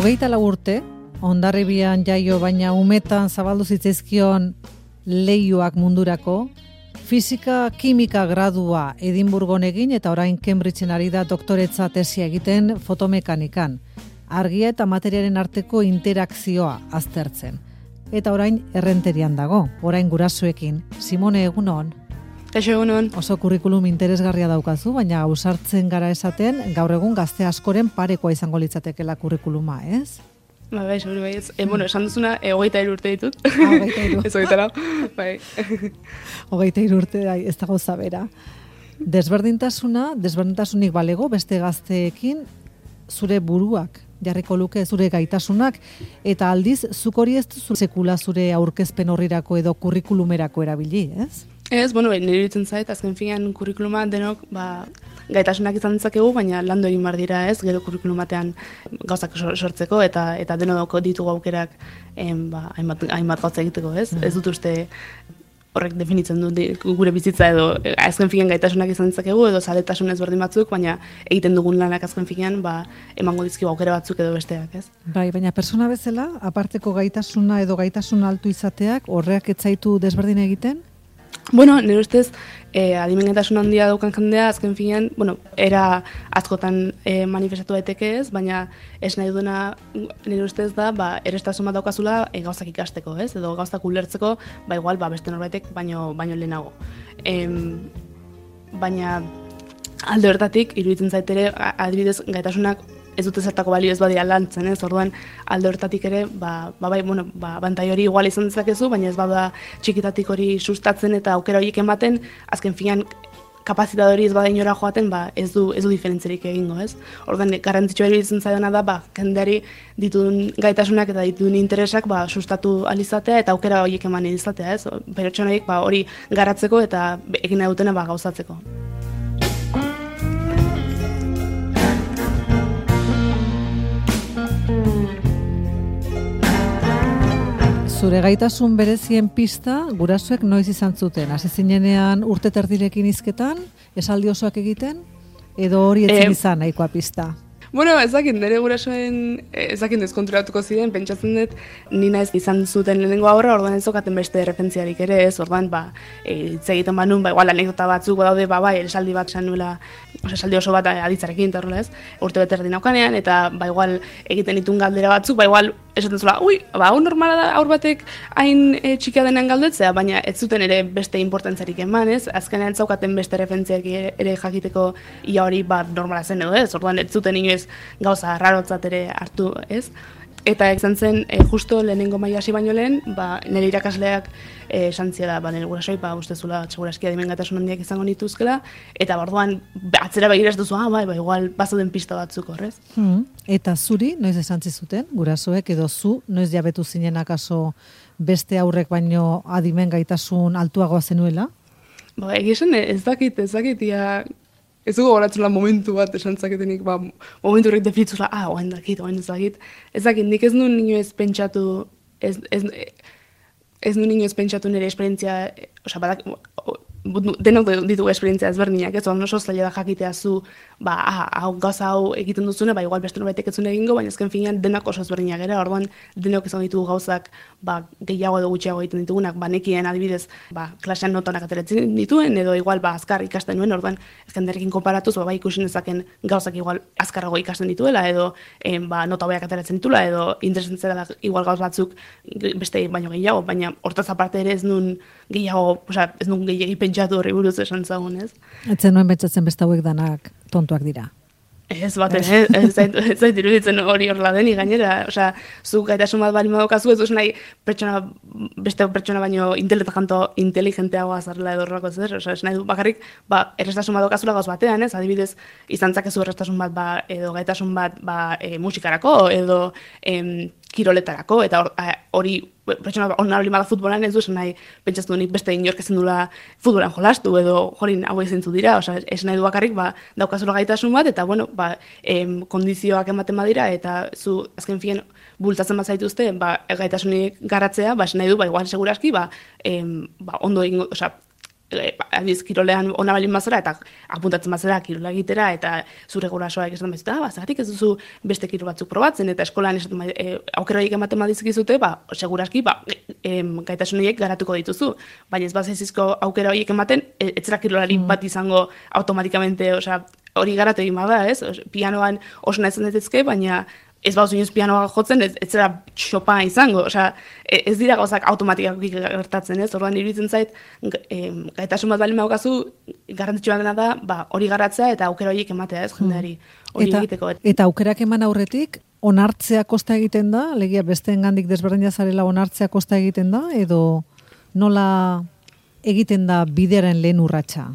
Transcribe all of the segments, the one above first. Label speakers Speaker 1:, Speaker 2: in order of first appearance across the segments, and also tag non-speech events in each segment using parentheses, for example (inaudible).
Speaker 1: Hogeita lau urte, ondarribian jaio baina umetan zabaldu zitzaizkion leioak mundurako, Fizika kimika gradua Edinburgon egin eta orain Cambridgeen ari da doktoretza tesia egiten fotomekanikan. Argia eta materiaren arteko interakzioa aztertzen. Eta orain errenterian dago, orain gurasoekin. Simone egunon.
Speaker 2: Eixo egunon.
Speaker 1: Oso kurrikulum interesgarria daukazu, baina ausartzen gara esaten gaur egun gazte askoren parekoa izango litzatekela kurrikuluma, ez?
Speaker 2: Ba, bai, seguru bai, ez. E, bueno, esan duzuna, e, hogeita urte ditut.
Speaker 1: Ah, hogeita iru. (laughs)
Speaker 2: ez hogeita bai. (laughs)
Speaker 1: hogeita urte, bai, ez dago zabera. Desberdintasuna, desberdintasunik balego, beste gazteekin, zure buruak, jarriko luke zure gaitasunak, eta aldiz, zuk hori ez duzu sekula zure aurkezpen horrirako edo kurrikulumerako erabili, ez?
Speaker 2: Ez, bueno, bai, nire ditzen zait, azken finean kurrikuluma denok, ba, gaitasunak izan ditzakegu, baina landu egin bar dira, ez, gero kurrikulumatean gauzak sortzeko eta eta deno dauko ditugu aukerak em, ba, hainbat, hainbat gauza egiteko, ez? Mm. Ez dut uste horrek definitzen du gure bizitza edo azken finean gaitasunak izan ditzakegu edo zaletasun ezberdin batzuk, baina egiten dugun lanak azken finean ba, emango dizkigu aukera batzuk edo besteak, ez?
Speaker 1: Bai, baina persona bezala, aparteko gaitasuna edo gaitasun altu izateak horreak etzaitu desberdin egiten?
Speaker 2: Bueno, nire ustez, e, adimenetasun handia daukan jendea, azken finean, bueno, era askotan e, manifestatu daiteke ez, baina ez nahi duena nire ustez da, ba, erestasun bat daukazula e, gauzak ikasteko, ez? Edo gauzak ulertzeko, ba, igual, ba, beste norbaitek baino, baino lehenago. E, baina alde hortatik, iruditzen zaitere, adibidez, gaitasunak ez dute zertako balio ez badia lantzen, ez? Orduan alde hortatik ere, ba, ba bai, bueno, ba, bantai hori igual izan dezakezu, baina ez bada txikitatik hori sustatzen eta aukera horiek ematen, azken finan kapazitate hori ez bada inora joaten, ba, ez du ez du diferentzerik egingo, ez? Orduan garrantzitsua ere izan zaidana da, ba, jendeari dituen gaitasunak eta dituen interesak ba, sustatu alizatea eta aukera horiek eman izatea, ez? Pertsonaiek ba, hori garatzeko eta egin dutena ba, gauzatzeko.
Speaker 1: Zure gaitasun berezien pista gurasoek noiz izan zuten. Hasi zinenean urte terdirekin izketan, esaldi osoak egiten, edo hori etzen izan nahikoa pista.
Speaker 2: Bueno, ezakin, nire gurasoen ezakin deskonturatuko ziren, pentsatzen dut, nina ez izan zuten lehenengo aurra, orduan ez zokaten beste referentziarik ere, ez, orduan, ba, e, egiten banun, ba, igual, anekdota batzuk daude, ba, bai, esaldi bat zan nuela, esaldi oso bat aditzarekin, eta ez, urte bete erdin aukanean, eta, ba, igual, egiten ditun galdera batzuk, ba, igual, esaten zula, ui, ba, hau normala da aur batek hain e, txikia denean galdetzea, baina ez zuten ere beste importantzarik eman, ez? Azkenean zaukaten beste referentziak ere jakiteko ia hori ba, normala zen edo, ez? Orduan ez zuten inoiz gauza rarotzat ere hartu, ez? Eta izan zen, e, justo lehenengo maila hasi baino lehen, ba, nire irakasleak e, esan zela, ba, nire gurasoi, ba, ustezula, segurazki adimengatasun handiak izango nituzkela, eta borduan, atzera begiraz duzu, ah, bai, ba, igual, bazo den pista batzuk horrez.
Speaker 1: Hmm. Eta zuri, noiz esan zizuten, gurasoek, edo zu, noiz jabetu zinen akaso beste aurrek baino adimen gaitasun altuagoa zenuela?
Speaker 2: Ba, egizan, ez dakit, ez dakit, ia, ez dugu horatzen momentu bat esan zaketenik, ba, momentu horrek definitzula, ah, oain dakit, oain ez dakit. Ez dakit, nik ez nuen nio ez pentsatu, ez, ez, ez nuen nio ez pentsatu nire esperientzia, oza, badak, denok ditugu esperientzia ezberdinak, ez oso zaila da jakitea zu, ba, ah, hau gauza hau egiten duzune, ba, igual beste norbaitek ez egingo, baina ezken finean denak oso ezberdinak gara, orduan denok izan ditugu gauzak, ba, gehiago edo gutxiago egiten ditugunak, ba, nekien adibidez, ba, klasean notonak ateratzen dituen, edo igual, ba, azkar ikasten nuen, orduan, ezken derekin konparatuz, ba, ba, ikusin ezaken gauzak igual azkarrago ikasten dituela, edo, em, ba, nota hoiak ateratzen ditula, edo interesentzera da, igual gauz batzuk beste baino gehiago, baina hortaz aparte ere ez nun gehiago, oza, ez nun gehiagi pentsatu horri buruz esan zagun, ez?
Speaker 1: Etzen nuen pentsatzen beste hauek danak tontuak dira.
Speaker 2: Ez bat, ez, ez, ez zait iruditzen hori horla deni gainera, osea, zu gaitasun bat bali madokazu, ez duz nahi pertsona, beste pertsona baino inteligenteagoa zarela edo horrako ez, osea, ez nahi du bakarrik, ba, errestasun bat okazula gauz batean, ez, adibidez, izan zakezu errestasun bat, ba, edo gaitasun bat, ba, e, musikarako, edo em, kiroletarako, eta hori pertsona onna hori mala futbolan ez du esan nahi pentsatu nik beste inork ezin dula futbolan jolastu edo jorin hau ezintzu dira, osea ez nahi du bakarrik ba daukazula gaitasun bat eta bueno, ba em, kondizioak ematen badira eta zu azken fien bultatzen bat zaituzte, ba gaitasunik garatzea, ba ez nahi du ba igual segurazki ba, em, ba ondo ingo, osea e, adiz, kirolean ona balin mazera, eta apuntatzen mazera kirola egitera, eta zure gurasoa esaten baizute, ah, ba, zagatik ez duzu beste kiro batzuk probatzen, eta eskolan esaten e, aukera horiek ematen badizkizute, ba, seguraski, ba, e, gaitasun garatuko dituzu, baina ez bazaizizko aukera horiek ematen, e, etzera kirolari mm. bat izango automatikamente, osea, hori garatu egin bada, ez? Pianoan oso nahi zen baina ez bauzu inoz pianoa jotzen, ez, ez zera txopa izango, osea, e, ez dira gauzak automatikak gertatzen, ez? Orduan iruditzen zait, gaitasun bat bali maukazu, garrantzitsua dena da, ba, hori garatzea eta aukera horiek ematea, ez, jendeari, hori
Speaker 1: eta, egiteko. Eta aukerak eman aurretik, onartzea kosta egiten da, legia beste engandik desberdina zarela onartzea kosta egiten da, edo nola egiten da bidearen lehen urratsa?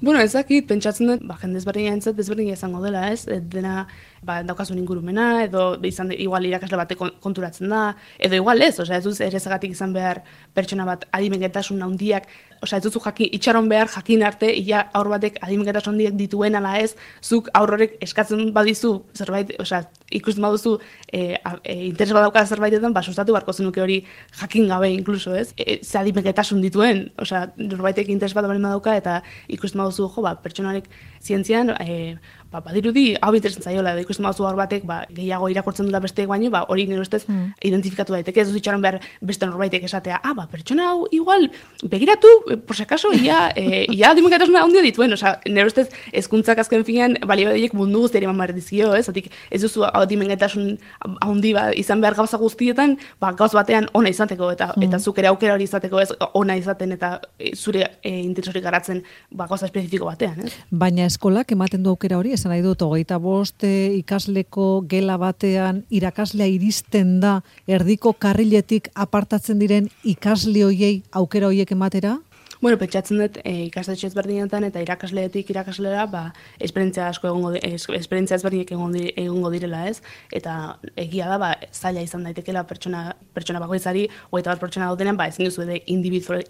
Speaker 2: Bueno, ezakit, pentsatzen dut, ba, jende ezberdin entzat, ezberdin izango dela, ez? Dena, ba, daukazun ingurumena, edo izan igual irakasle bate konturatzen da, edo igual ez, osea, ez duz ere izan behar pertsona bat adimengetasun handiak osea, ez duzu jakin, itxaron behar jakin arte, ia aur batek adimiketa sondiek dituen ala ez, zuk aurrorek eskatzen badizu, zerbait, osea, ikusten baduzu, e, e, interes badauka zerbaitetan, ba, sustatu barko zenuke hori jakin gabe inkluso, ez? E, ze adimiketasun dituen, osea, norbaitek interes bat badauka, eta ikusten baduzu, jo, ba, pertsonarek zientzian, e, ba, badirudi hau interesan zaiola, da ikusten hor batek, ba, gehiago irakurtzen dula besteek baino, ba, hori nire ustez mm. identifikatu daiteke, ez dut itxaron behar beste norbaitek esatea, ah, ba, pertsona hau igual, begiratu, eh, por si acaso, ia, e, ia dimikatasuna handia dituen, oza, nire ustez, ezkuntzak azken finean, bali badiek mundu guztiari eman dizio, ez, atik, ez duzu hau dimengetasun handi ba, izan behar gauza guztietan, ba, gauz batean ona izateko, eta mm. eta zuk ere aukera hori izateko, ez, ona izaten, eta zure e, interesorik garatzen, ba, gauza espezifiko batean, ez?
Speaker 1: Baina eskolak ematen du aukera hori, esan nahi dut, hogeita bost eh, ikasleko gela batean irakaslea iristen da erdiko karriletik apartatzen diren ikasle hoiei aukera hoiek ematera?
Speaker 2: Bueno, pentsatzen dut e, ikastetxe ezberdinetan eta irakasleetik irakaslera, ba, esperientzia asko egongo esperientzia ezberdinek egongo direla, ez? Eta egia da, ba, zaila izan daitekela pertsona pertsona bakoitzari, hogeita bat pertsona daudenean, ba, ezin duzu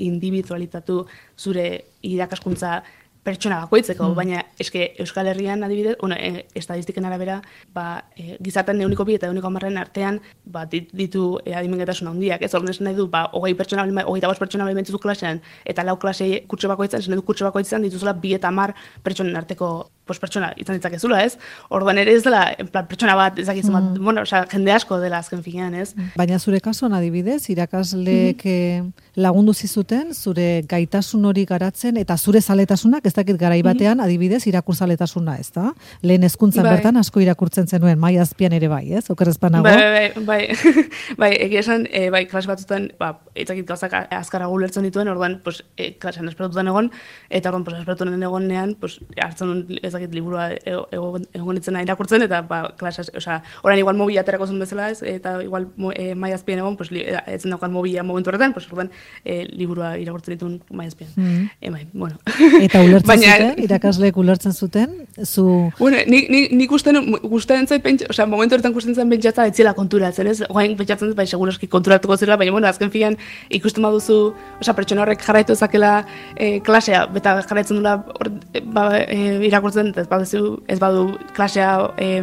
Speaker 2: individualizatu zure irakaskuntza pertsona bakoitzeko, mm. baina eske Euskal Herrian adibidez, bueno, e, estadistiken arabera, ba, e, gizartan neuniko bi eta neuniko amarren artean, ba, ditu e, adimengetasun handiak, ez orduan nahi du, ba, hogei pertsona, hogei tabos pertsona bali klasean, eta lau klase kurtso bakoitzan, esan du kurtso bakoitzan, dituzula bi eta mar pertsonen arteko pos pertsona izan ditzakezula, ez? Orduan ere ez dela, en plan, pertsona bat, ezakizu bat, mm. bueno, sea, jende asko dela azken finean, ez?
Speaker 1: Baina zure kasuan adibidez, irakasleek mm lagundu zizuten, zure gaitasun hori garatzen, eta zure zaletasunak, ez dakit garai batean, mm adibidez, irakurzaletasuna, ez da? Lehen ezkuntzan bai. bertan asko irakurtzen zenuen, mai azpian ere bai, ez? Okerrezpan nago?
Speaker 2: Bai, bai, bai, bai, (laughs) bai egia esan, e, bai, klas batzutan, ba, etzakit gauzak azkara gulertzen dituen, orduan, pues, e, klasean esperatutan egon, eta orduan, pues, esperatutan egonean, pues, hartzen ezakit liburua egon ditzen irakurtzen, eta, ba, klasas, oza, orain igual mobila aterako zen bezala ez, eta igual e, mai egon, pues, li, etzen daukan mobila momentu horretan, pues, orduan, e, liburua irakurtzen dituen mai azpian. Mm e, bai, bueno.
Speaker 1: Eta ulertzen (laughs) Baina, zuten, irakasleek ulertzen zuten, zu...
Speaker 2: Bueno, nik ni, ni gusten, gusten zait, pentsa, oza, momentu horretan gusten zen pentsatza, etzela konturatzen, ez? Oain pentsatzen zait, bai, seguroski konturatuko zela, baina, bueno, azken fian, ikusten baduzu, oza, pertsona horrek jarraitu ezakela e, klasea, beta jarraitzen dula, or, e, ba, e, irakurtzen, ez baduzu, ez badu klasea e,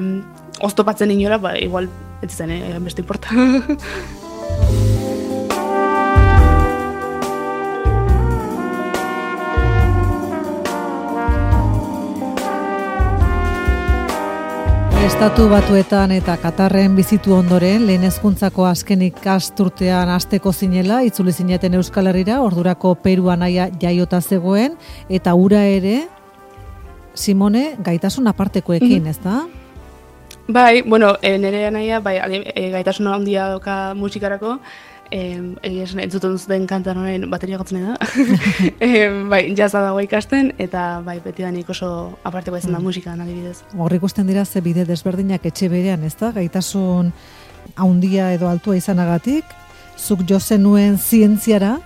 Speaker 2: oztopatzen inora, ba, igual, ez zen, eh, beste importa. (laughs)
Speaker 1: Estatu batuetan eta Katarren bizitu ondoren, lehen ezkuntzako azkenik asturtean asteko zinela, itzuli zineten Euskal Herrira, ordurako Perua naia jaiota zegoen, eta ura ere, Simone, gaitasun apartekoekin, mm -hmm. ez da?
Speaker 2: Bai, bueno, e, nire naia, bai, e, gaitasun handia doka musikarako, egia esan entzuten duzuten kantan horrein bateria gotzen da. (laughs) e, bai, jaza dago ikasten, eta bai, beti da nik oso aparteko izan da mm. musika, adibidez.
Speaker 1: Hor ikusten dira ze bide desberdinak etxe berean, ez da? Gaitasun haundia edo altua izanagatik, zuk jo zenuen zientziara,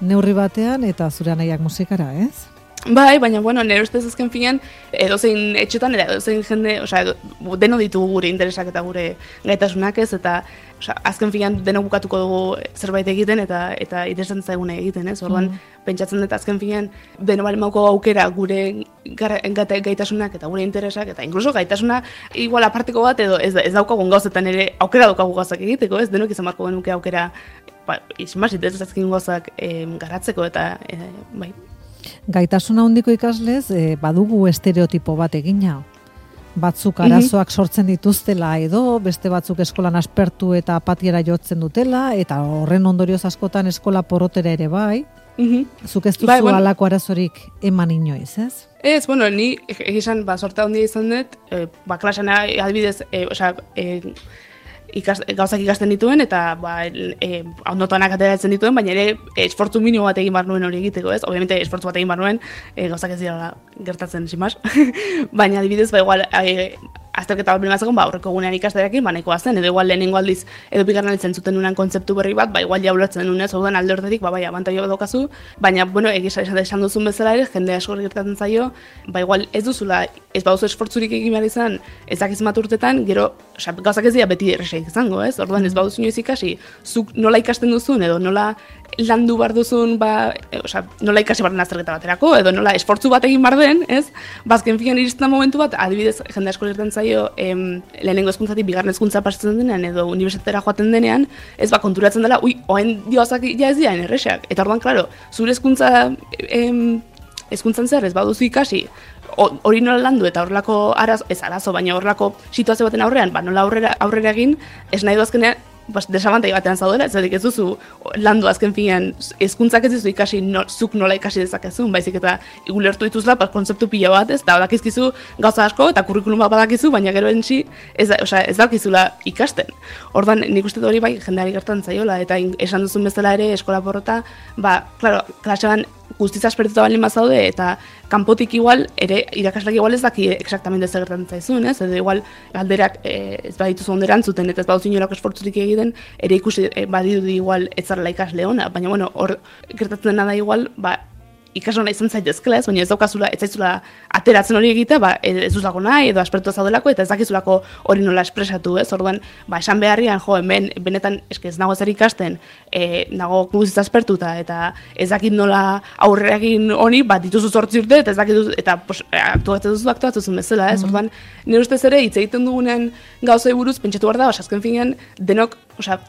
Speaker 1: neurri batean, eta zure anaiak musikara, ez?
Speaker 2: Bai, baina, bueno, nire ustez azken finean, edozein etxetan, edozein jende, edo, deno ditugu gure interesak eta gure gaitasunak ez, eta oza, azken finean deno bukatuko dugu zerbait egiten eta eta interesan zaigune egiten, ez? Orduan, mm. pentsatzen dut azken finean, deno bali mauko aukera gure gara, gaitasunak eta gure interesak, eta inkluso gaitasuna igual aparteko bat, edo ez, ez daukagun gauzetan ere aukera daukagu gauzak egiteko, ez? Denok izan marko genuke aukera ba, izmaz, interesazkin gozak e, garatzeko eta, e, bai.
Speaker 1: Gaitasuna handiko ikaslez, e, badugu estereotipo bat egina. Batzuk
Speaker 2: Mhm.
Speaker 1: arazoak sortzen dituztela edo, beste batzuk eskolan aspertu eta apatiera jotzen dutela, eta horren ondorioz askotan eskola porotera ere bai.
Speaker 2: Mhm.
Speaker 1: Zuk ez duzu
Speaker 2: Bai, bueno.
Speaker 1: alako arazorik eman inoiz, ez?
Speaker 2: Ez, bueno, ni egizan, ba, sorte handia izan dut, e, ba, klasean adibidez, e, osea, e, ikas, gauzak ikasten dituen, eta ba, e, ondotanak ateratzen dituen, baina ere esfortzu minimo bat egin bar nuen hori egiteko, ez? Obviamente esfortzu bat egin bar nuen, e, gauzak ez dira gertatzen, simas. (laughs) baina adibidez, ba, igual, e, azterketa bat bilmatzeko, ba, aurreko gunean ikastearekin, ba, nahikoa zen, edo igual lehenengo aldiz, edo bigarren aldiz entzuten unan kontzeptu berri bat, ba, igual jaulatzen nuen, zaudan alde horretik, ba, bai, abantaio bat daukazu, baina, bueno, egisa esan, esan duzun bezala ere, jende asko gertatzen zaio, ba, igual ez duzula, ez bauzu esfortzurik egin behar izan, ez dakiz urtetan, gero, osea, gauzak ez dira beti erresaik izango, ez? Orduan ez baduzu inoiz ikasi, zuk nola ikasten duzun, edo nola landu bar duzun, ba, e, osea, nola ikasi bar azterketa baterako, edo nola esfortzu bat egin bar den, ez? Bazken fian iristen momentu bat, adibidez, jende asko gertatzen zaio, em, lehenengo hezkuntzatik bigarren hezkuntza pasatzen denean, edo unibertsitatera joaten denean, ez ba, konturatzen dela, ui, oen diozak ja ez dira erresak. Eta orduan, klaro, zure hezkuntza em, hezkuntzan zer ez baduzu ikasi, hori nola landu eta horrelako araz, ez arazo, baina horrelako situazio baten aurrean, ba, nola aurrera, aurrera egin, ez nahi du azkenean, bas, desabantai batean zaudela, ez ez duzu landu azken finean, hezkuntzak ez dizu ikasi, no, zuk nola ikasi dezakezun, baizik eta ulertu dituzla, ba, kontzeptu pila bat, ez, da badakizkizu gauza asko, eta kurrikulum bat badakizu, baina gero entzi, ez, osea, ez dakizula ikasten. Ordan nik uste hori bai jendeari gertan zaiola, eta in- esan duzun bezala ere eskola porrota, ba, claro, klasean guztiz aspertuta baldin bazaude eta kanpotik igual ere irakasleak igual ez daki exactamente zer gertatzen zaizun, ez? Edo igual galderak e, ez badituzu ondo erantzuten eta ez baduzu inolako esfortzurik egiten, ere ikusi e, badirudi igual ez zarela ikasle ona, baina bueno, hor gertatzen dena da igual, ba ikasona izan zaitezkela, ez, baina ez daukazula, ez zaizula ateratzen hori egitea, ba, ez duzulako nahi, edo aspertu zaudelako, eta ez dakizulako hori nola espresatu, ez, orduan, ba, esan beharrian, jo, hemen, benetan, eske ez nago zer ikasten, e, nago kluziz aspertuta, eta ez dakit nola aurrera egin honi, bat dituzu zortzi urte, eta ez dakit, eta pos, aktuatzen duzu aktuatzen zuen bezala, ez, orduan, nire ustez ere, hitz egiten dugunen gauzei buruz, pentsatu behar da, osa, azken finean, denok, osea,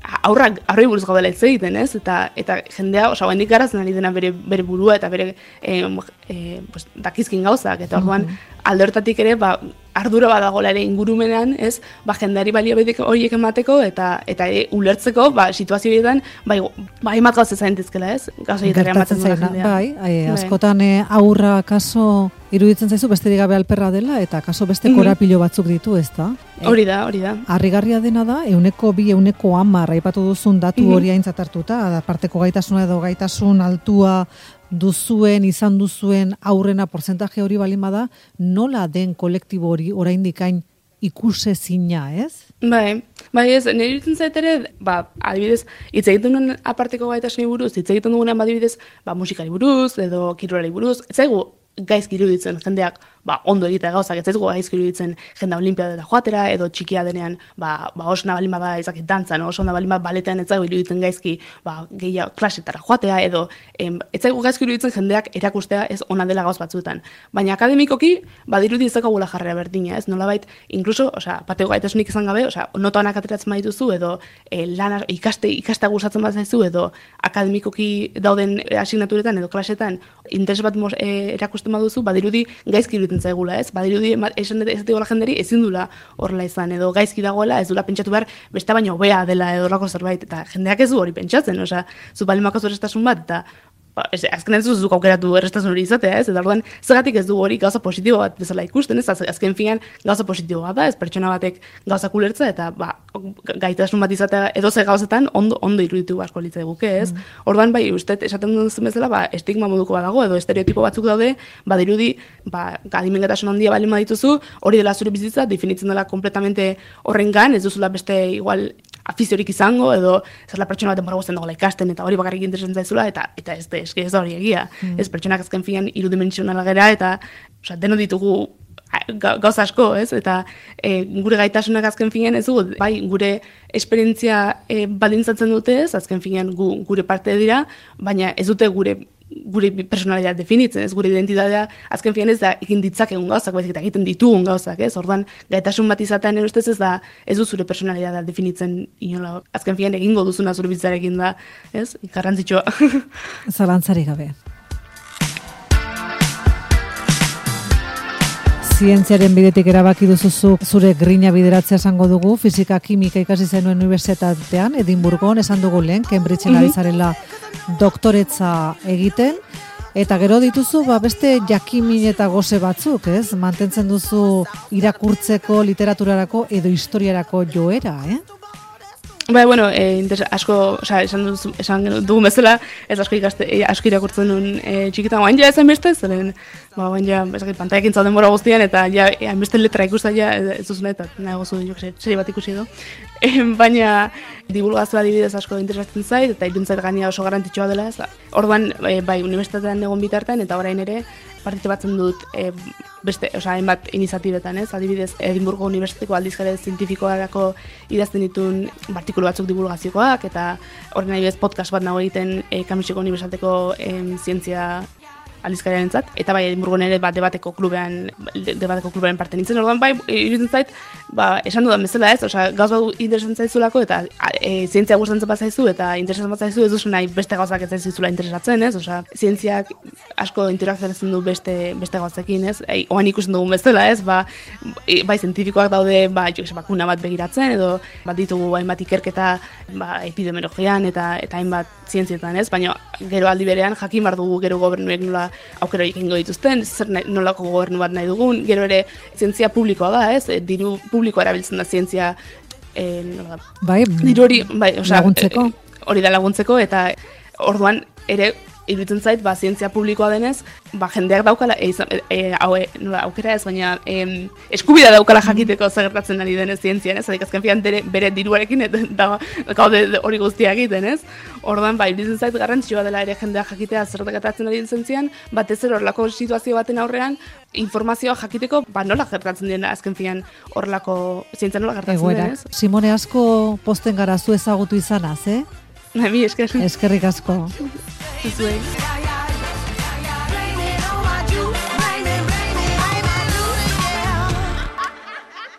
Speaker 2: aurrak aurrei buruz gaudela hitz egiten, ez? Eta eta jendea, osea, oraindik garatzen ari dena bere bere burua eta bere eh, eh, pues, dakizkin gauzak eta orduan alde hortatik ere ba ardura badagola ere ingurumenean, ez? Ba jendeari baliabideak horiek emateko eta eta ere ulertzeko ba situazio horietan bai bai hainbat gauza zaintezkela, ez? Gauza horietara ematen jendea.
Speaker 1: bai, e, askotan e, aurra kaso iruditzen zaizu besterik gabe alperra dela eta kaso beste
Speaker 2: Mhm.
Speaker 1: korapilo batzuk ditu, ezta? E,
Speaker 2: Hori da, hori da.
Speaker 1: Harrigarria dena da, euneko bi, euneko hamar, aipatu duzun datu
Speaker 2: Mhm.
Speaker 1: hori aintzat hartuta, aparteko gaitasuna edo gaitasun altua duzuen, izan duzuen aurrena porcentaje hori balin bada, nola den kolektibo hori oraindik hain ikusezina, ez?
Speaker 2: Bai, bai ez, nire iruditzen zait ere, ba, adibidez, hitz egiten duen aparteko gaitasuni buruz, hitz egiten dugunean ba, adibidez, ba, musikari buruz, edo kirolari buruz, ez zaigu gaizki iruditzen jendeak ba, ondo egitea gauzak, ez zaigu gaizki iruditzen jenda olimpiadera joatera, edo txikia denean, ba, ba osna balin bada ezakit dantzan, oso balin bada baletean ez zaigu iruditzen gaizki, ba, gehiago klasetara joatea, edo em, ez zaigu gaizki iruditzen jendeak erakustea ez ona dela gauz batzuetan. Baina akademikoki, badirudi ez daukagula jarrera berdina, ez nolabait, inkluso, osea, patego gaitasunik izan gabe, osea, nota onak ateratzen badituzu, edo e, lana, ikaste, ikasta gustatzen bat zaizu, edo akademikoki dauden asignaturetan edo klasetan interes bat mos, e, erakusten baduzu, badirudi gaizki iruditzen zaigula, ez? Badirudi esan ez diola jenderi ezin dula horrela izan, edo gaizki dagoela, ez dula pentsatu behar beste baino hobea dela edo horrelako zerbait, eta jendeak ez du hori pentsatzen, osea, zu balimako zurestasun bat, eta ba, ez, azkenean ez duzu zuk aukeratu errestasun hori izatea, ez? Eta orduan, zergatik ez du hori gauza positibo bat bezala ikusten, ez? Az- Azken finean gauza positibo bat da, ez pertsona batek gauza ulertza eta ba, gaitasun bat izatea edo ze gauzetan ondo, ondo iruditu asko litzai guke, ez? Orduan, bai, uste, esaten duen bezala, ba, estigma moduko badago, edo estereotipo batzuk daude, badirudi, ba, adimengetasun handia bali dituzu, hori dela zure bizitza, definitzen dela kompletamente horrengan, ez duzula beste igual afiziorik izango, edo zerla pertsona bat denbora guztien dagoela ikasten, eta hori bakarrik interesan zaizula, eta eta ez, eske ez da hori egia. Ez pertsonak azken fian irudimentsionala gera, eta osea, deno ditugu ga- gauza asko, ez? Eta e, gure gaitasunak azken finean ez dugu, bai, gure esperientzia e, baldintzatzen dute ez, azken finean gu, gure parte dira, baina ez dute gure gure personalidad definitzen, ez gure identitatea azken fian ez da egin ditzakegun gauzak, baizik eta egiten ditugun gauzak, ez? Orduan, gaitasun bat izatean ustez ez da ez du zure personalidadea definitzen inola. Azken fian egingo duzuna zure bizitzarekin da, ez? Garrantzitsua. (laughs)
Speaker 1: Zalantzari gabe. zientziaren bidetik erabaki duzuzu zure grina bideratzea esango dugu, fizika kimika ikasi zenuen universitatean, Edinburgon, esan dugu lehen, Cambridge mm -hmm. Doktoretza egiten, eta gero dituzu ba, beste jakimin eta goze batzuk, ez? Mantentzen duzu irakurtzeko, literaturarako edo historiarako joera, eh?
Speaker 2: Bai, bueno, e, asko, oza, esan, du, esan dugun bezala, ez asko ikaste, e, asko irakurtzen duen e, txikitan, baina ja esan beste, zeren, ba, baina ja, ez pantaiak intzalden bora guztian, eta ja, e, beste letra ikusten ja, ez duzun eta nahi gozu, jo, seri bat ikusi edo. (laughs) E, baina, divulgazioa adibidez asko interesatzen zait, eta iruntzait gania oso garantitxoa dela, ez Orduan, e, bai, universitatean egon bitartean, eta orain ere, batzen dut e, beste, osea, hainbat iniziatibetan, ez? Adibidez, Edinburgo Unibertsitateko aldizkare zientifikoarako idazten ditun artikulu batzuk divulgaziokoak eta horren adibidez podcast bat nago egiten e, Kamisiko Unibertsitateko zientzia aldizkariaren zat, eta bai Edimburgon ere bat debateko klubean, debateko klubean parte nintzen, orduan bai, iruditzen zait, ba, esan dudan bezala ez, osea, gauz bat interesan zaizulako, eta e, zientzia gustatzen bat zaizu, eta interesan bat zaizu, ez duzu nahi beste gauzak ez zaizula interesatzen, ez, osea, zientziak asko interakzionatzen du beste, beste gauzekin, ez, e, oan ikusten dugun bezala, ez, ba, e, bai, zientifikoak daude, ba, jo, bakuna bat begiratzen, edo, bat ditugu hainbat ikerketa, ba, epidemiologian, eta, eta hainbat zientzietan, ez, baina gero aldi berean jakin bar dugu gero gobernuek nola aukera egingo dituzten, zer nolako gobernu bat nahi dugun, gero ere zientzia publikoa da, ez? E, diru publikoa erabiltzen da zientzia e, nola,
Speaker 1: bai,
Speaker 2: diru hori, bai, osea,
Speaker 1: laguntzeko.
Speaker 2: E, hori da laguntzeko eta orduan ere iruditzen zait, ba, zientzia publikoa denez, ba, jendeak daukala, e, e, hau, e, aukera ez, baina e, eskubida daukala jakiteko zagertatzen ari denez zientzian, ez, adik azken fian bere, bere diruarekin, eta da, gaude hori guztiak egiten, ez? Ordan ba, iruditzen zait, garrantzioa dela ere jendeak jakitea zertakatzen ari den zientzian, batez ero horrelako situazio baten aurrean, informazioa jakiteko, ba, nola gertatzen dena azken fian horrelako zientzia nola gertatzen den, ez?
Speaker 1: Simone asko posten gara zu ezagutu izanaz, eh?
Speaker 2: Mi, eskerrik.
Speaker 1: Eskerrik asko.
Speaker 2: Zuei.